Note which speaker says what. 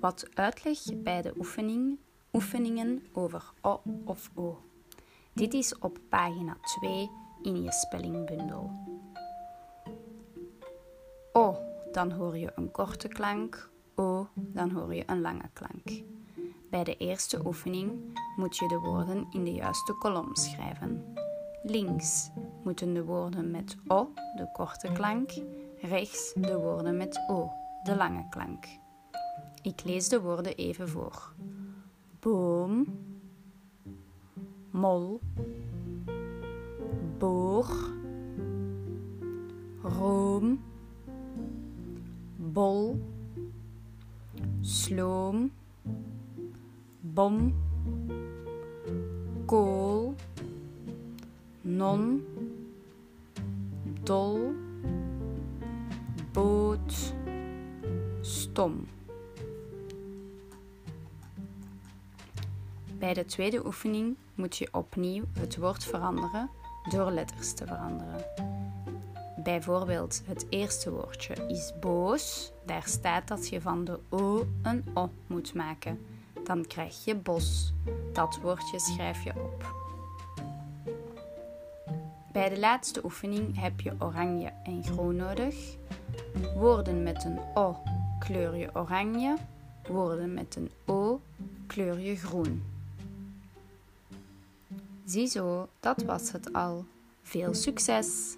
Speaker 1: Wat uitleg bij de oefening, oefeningen over O of O. Dit is op pagina 2 in je spellingbundel. O, dan hoor je een korte klank. O, dan hoor je een lange klank. Bij de eerste oefening moet je de woorden in de juiste kolom schrijven. Links moeten de woorden met O, de korte klank, rechts de woorden met O, de lange klank. Ik lees de woorden even voor. Boom, mol, boor, room, bol, sloom, bom, kool, non, dol, boot, stom. Bij de tweede oefening moet je opnieuw het woord veranderen door letters te veranderen. Bijvoorbeeld, het eerste woordje is boos. Daar staat dat je van de O een O moet maken. Dan krijg je bos. Dat woordje schrijf je op. Bij de laatste oefening heb je oranje en groen nodig. Woorden met een O kleur je oranje. Woorden met een O kleur je groen. Ziezo, dat was het al. Veel succes!